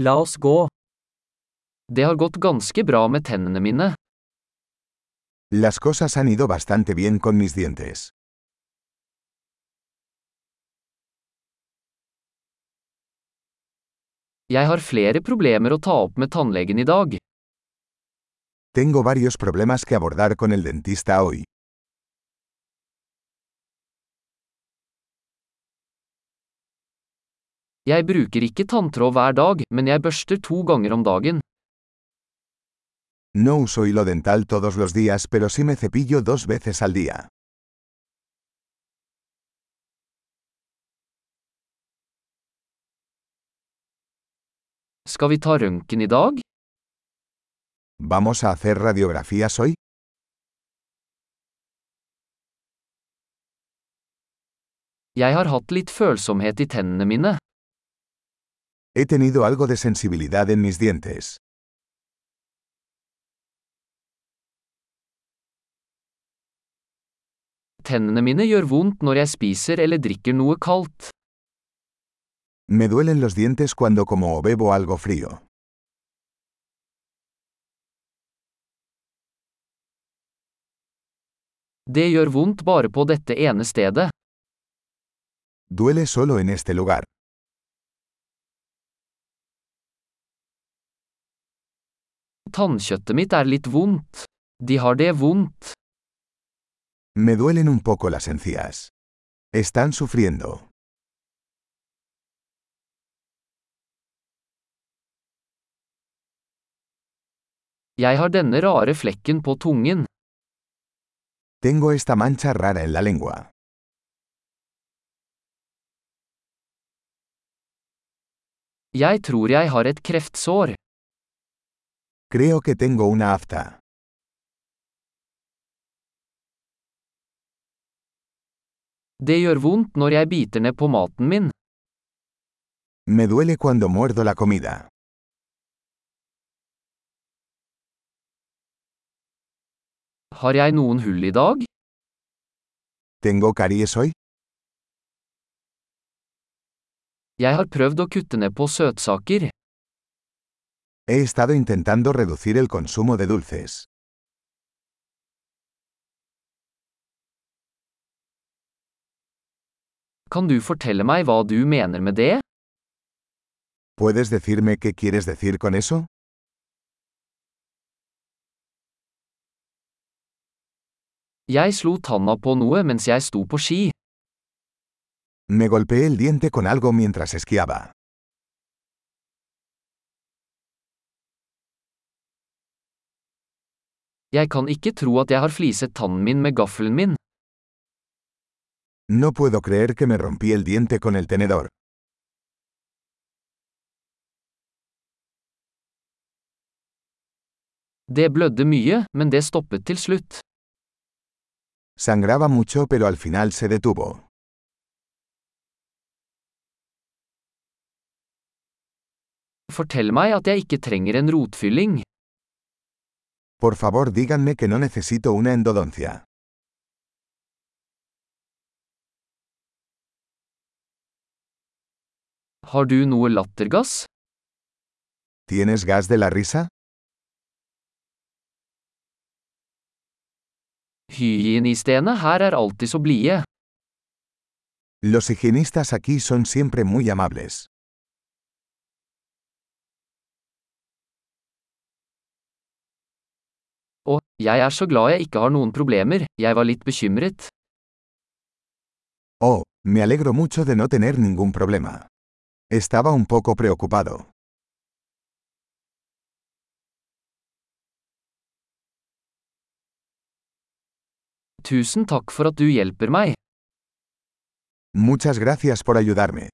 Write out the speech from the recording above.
La oss gå. Det har gått ganske bra med tennene mine. Las cosas han ido bastante bien con mis dientes. Jeg har flere problemer å ta opp med tannlegen i dag. Tengo varios problemas que abordar con el dentista hoy. Jeg bruker ikke tanntråd hver dag, men jeg børster to ganger om dagen. No uso hilo dental todos los días, pero sí me cepillo dos veces al día. Skal vi ta røntgen i dag? ¿Vamos a hacer radiografías hoy? Jeg har hatt litt følsomhet i tennene mine. He tenido algo de sensibilidad en mis dientes. Tennene mine gjør vondt når jeg spiser eller drikker noe kaldt. Me duelen los dientes cuando como o bebo algo frío. Det gjør vondt bare på dette ene stedet. Duele solo en este lugar. Tannkjøttet mitt er litt vondt. De har det vondt. Me duelen un poco las encías. Están sufriendo. Jeg har denne rare flekken på tungen. Tengo esta mancha rara en la lengua. Jeg tror jeg har et kreftsår. Creo que tengo una afta. Det gjør vondt når jeg biter ned på maten min. Me duele cuando muerdo la comida. Har jeg noen hull i dag? ¿Tengo caries hoy? Jeg har prøvd å kutte ned på søtsaker. He estado intentando reducir el consumo de dulces. Kan du fortelle meg hva du mener med det? ¿Puedes decirme qué quieres decir con eso? Jeg slo tanna på noe mens jeg sto på ski. Me golpeé el diente con algo mientras esquiaba. Jeg kan ikke tro at jeg har fliset tannen min med gaffelen min. No puedo creer que me rompí el diente con el tenedor. Det blødde mye, men det stoppet til slutt. Sangraba mucho pero al final se detuvo. Fortell meg at jeg ikke trenger en rotfylling. Por favor díganme que no necesito una endodoncia. Har du noe lattergass? ¿Tienes gas de la risa? Hygienistene her er alltid så blide. Los higienistas aquí son siempre muy amables. Og, jeg er så glad jeg ikke har noen problemer, jeg var litt bekymret. Oh, me alegro mucho de no tener ningún problema. Estaba un poco preocupado. Tusen takk for at du hjelper meg. Muchas gracias por ayudarme.